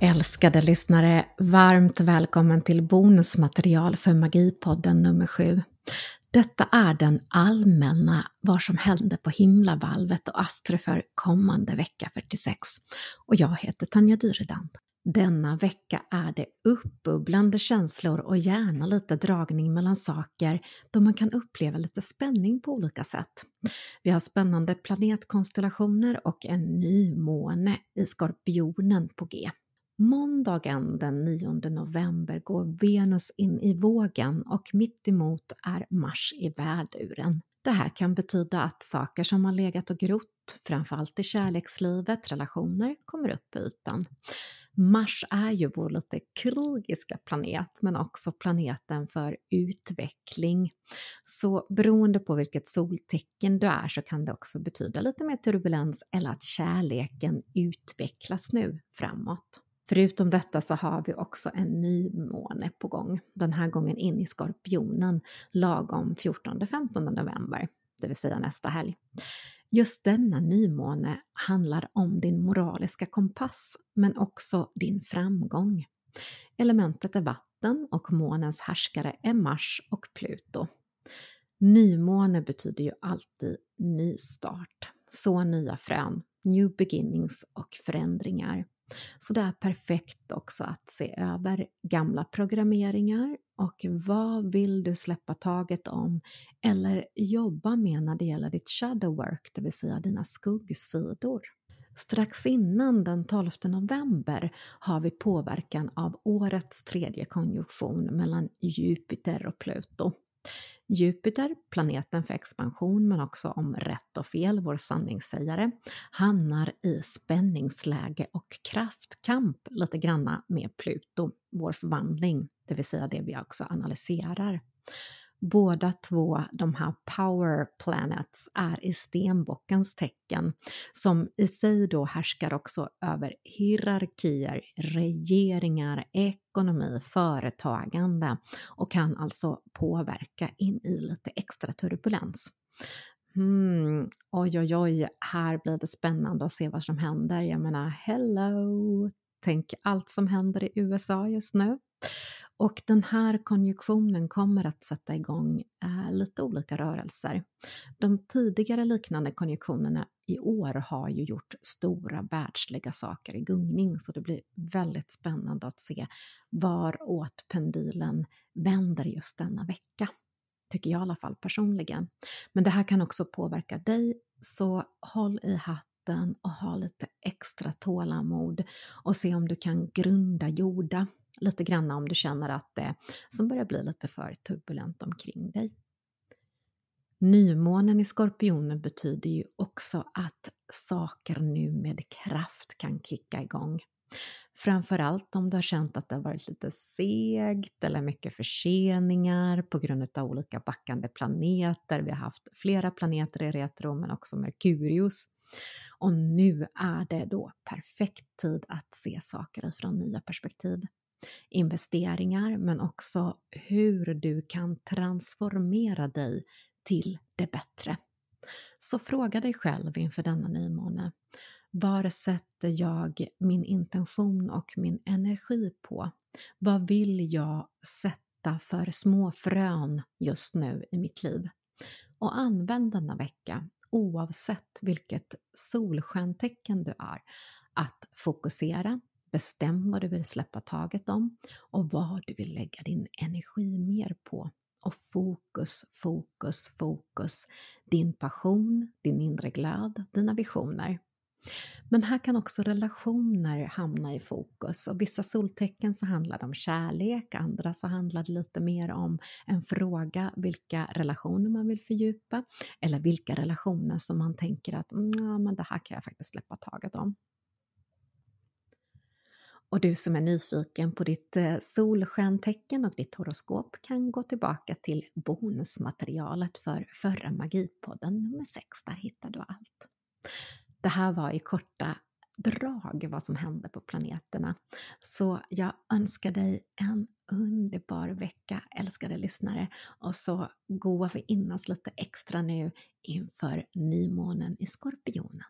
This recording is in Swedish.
Älskade lyssnare, varmt välkommen till bonusmaterial för Magipodden nummer 7. Detta är den allmänna vad som hände på himlavalvet och Astro för kommande vecka 46 och jag heter Tanja Dyredand. Denna vecka är det uppbubblande känslor och gärna lite dragning mellan saker då man kan uppleva lite spänning på olika sätt. Vi har spännande planetkonstellationer och en ny måne i Skorpionen på G. Måndagen den 9 november går Venus in i vågen och mitt emot är Mars i väduren. Det här kan betyda att saker som har legat och grott, framförallt i kärlekslivet, relationer, kommer upp i ytan. Mars är ju vår lite krigiska planet men också planeten för utveckling. Så beroende på vilket soltecken du är så kan det också betyda lite mer turbulens eller att kärleken utvecklas nu framåt. Förutom detta så har vi också en ny måne på gång, den här gången in i Skorpionen lagom 14-15 november, det vill säga nästa helg. Just denna nymåne handlar om din moraliska kompass, men också din framgång. Elementet är vatten och månens härskare är Mars och Pluto. Nymåne betyder ju alltid nystart, så nya frön, new beginnings och förändringar. Så det är perfekt också att se över gamla programmeringar och vad vill du släppa taget om eller jobba med när det gäller ditt shadow work, det vill säga dina skuggsidor. Strax innan den 12 november har vi påverkan av årets tredje konjunktion mellan Jupiter och Pluto. Jupiter, planeten för expansion men också om rätt och fel, vår sanningssägare, hamnar i spänningsläge och kraftkamp lite granna med Pluto, vår förvandling, det vill säga det vi också analyserar. Båda två, de här power planets, är i stenbockens tecken som i sig då härskar också över hierarkier, regeringar, ekonomi, företagande och kan alltså påverka in i lite extra turbulens. Hmm, oj, oj, oj, här blir det spännande att se vad som händer. Jag menar, hello! Tänk allt som händer i USA just nu. Och den här konjunktionen kommer att sätta igång eh, lite olika rörelser. De tidigare liknande konjunktionerna i år har ju gjort stora världsliga saker i gungning så det blir väldigt spännande att se varåt pendylen vänder just denna vecka. Tycker jag i alla fall personligen. Men det här kan också påverka dig så håll i hatten och ha lite extra tålamod och se om du kan grunda jorda lite grann om du känner att det som börjar bli lite för turbulent omkring dig. Nymånen i Skorpionen betyder ju också att saker nu med kraft kan kicka igång. Framförallt om du har känt att det har varit lite segt eller mycket förseningar på grund av olika backande planeter. Vi har haft flera planeter i retro men också Merkurius. Och nu är det då perfekt tid att se saker ifrån nya perspektiv investeringar men också hur du kan transformera dig till det bättre. Så fråga dig själv inför denna nymåne. Var sätter jag min intention och min energi på? Vad vill jag sätta för små frön just nu i mitt liv? Och använd denna vecka, oavsett vilket solstjärntecken du är, att fokusera Bestäm vad du vill släppa taget om och vad du vill lägga din energi mer på. Och fokus, fokus, fokus. Din passion, din inre glöd, dina visioner. Men här kan också relationer hamna i fokus och vissa soltecken så handlar det om kärlek, andra så handlar det lite mer om en fråga vilka relationer man vill fördjupa eller vilka relationer som man tänker att mm, men det här kan jag faktiskt släppa taget om. Och du som är nyfiken på ditt eh, solstjärntecken och ditt horoskop kan gå tillbaka till bonusmaterialet för förra Magipodden nummer 6. Där hittar du allt. Det här var i korta drag vad som hände på planeterna. Så jag önskar dig en underbar vecka, älskade lyssnare. Och så går vi in oss lite extra nu inför nymånen i Skorpionen.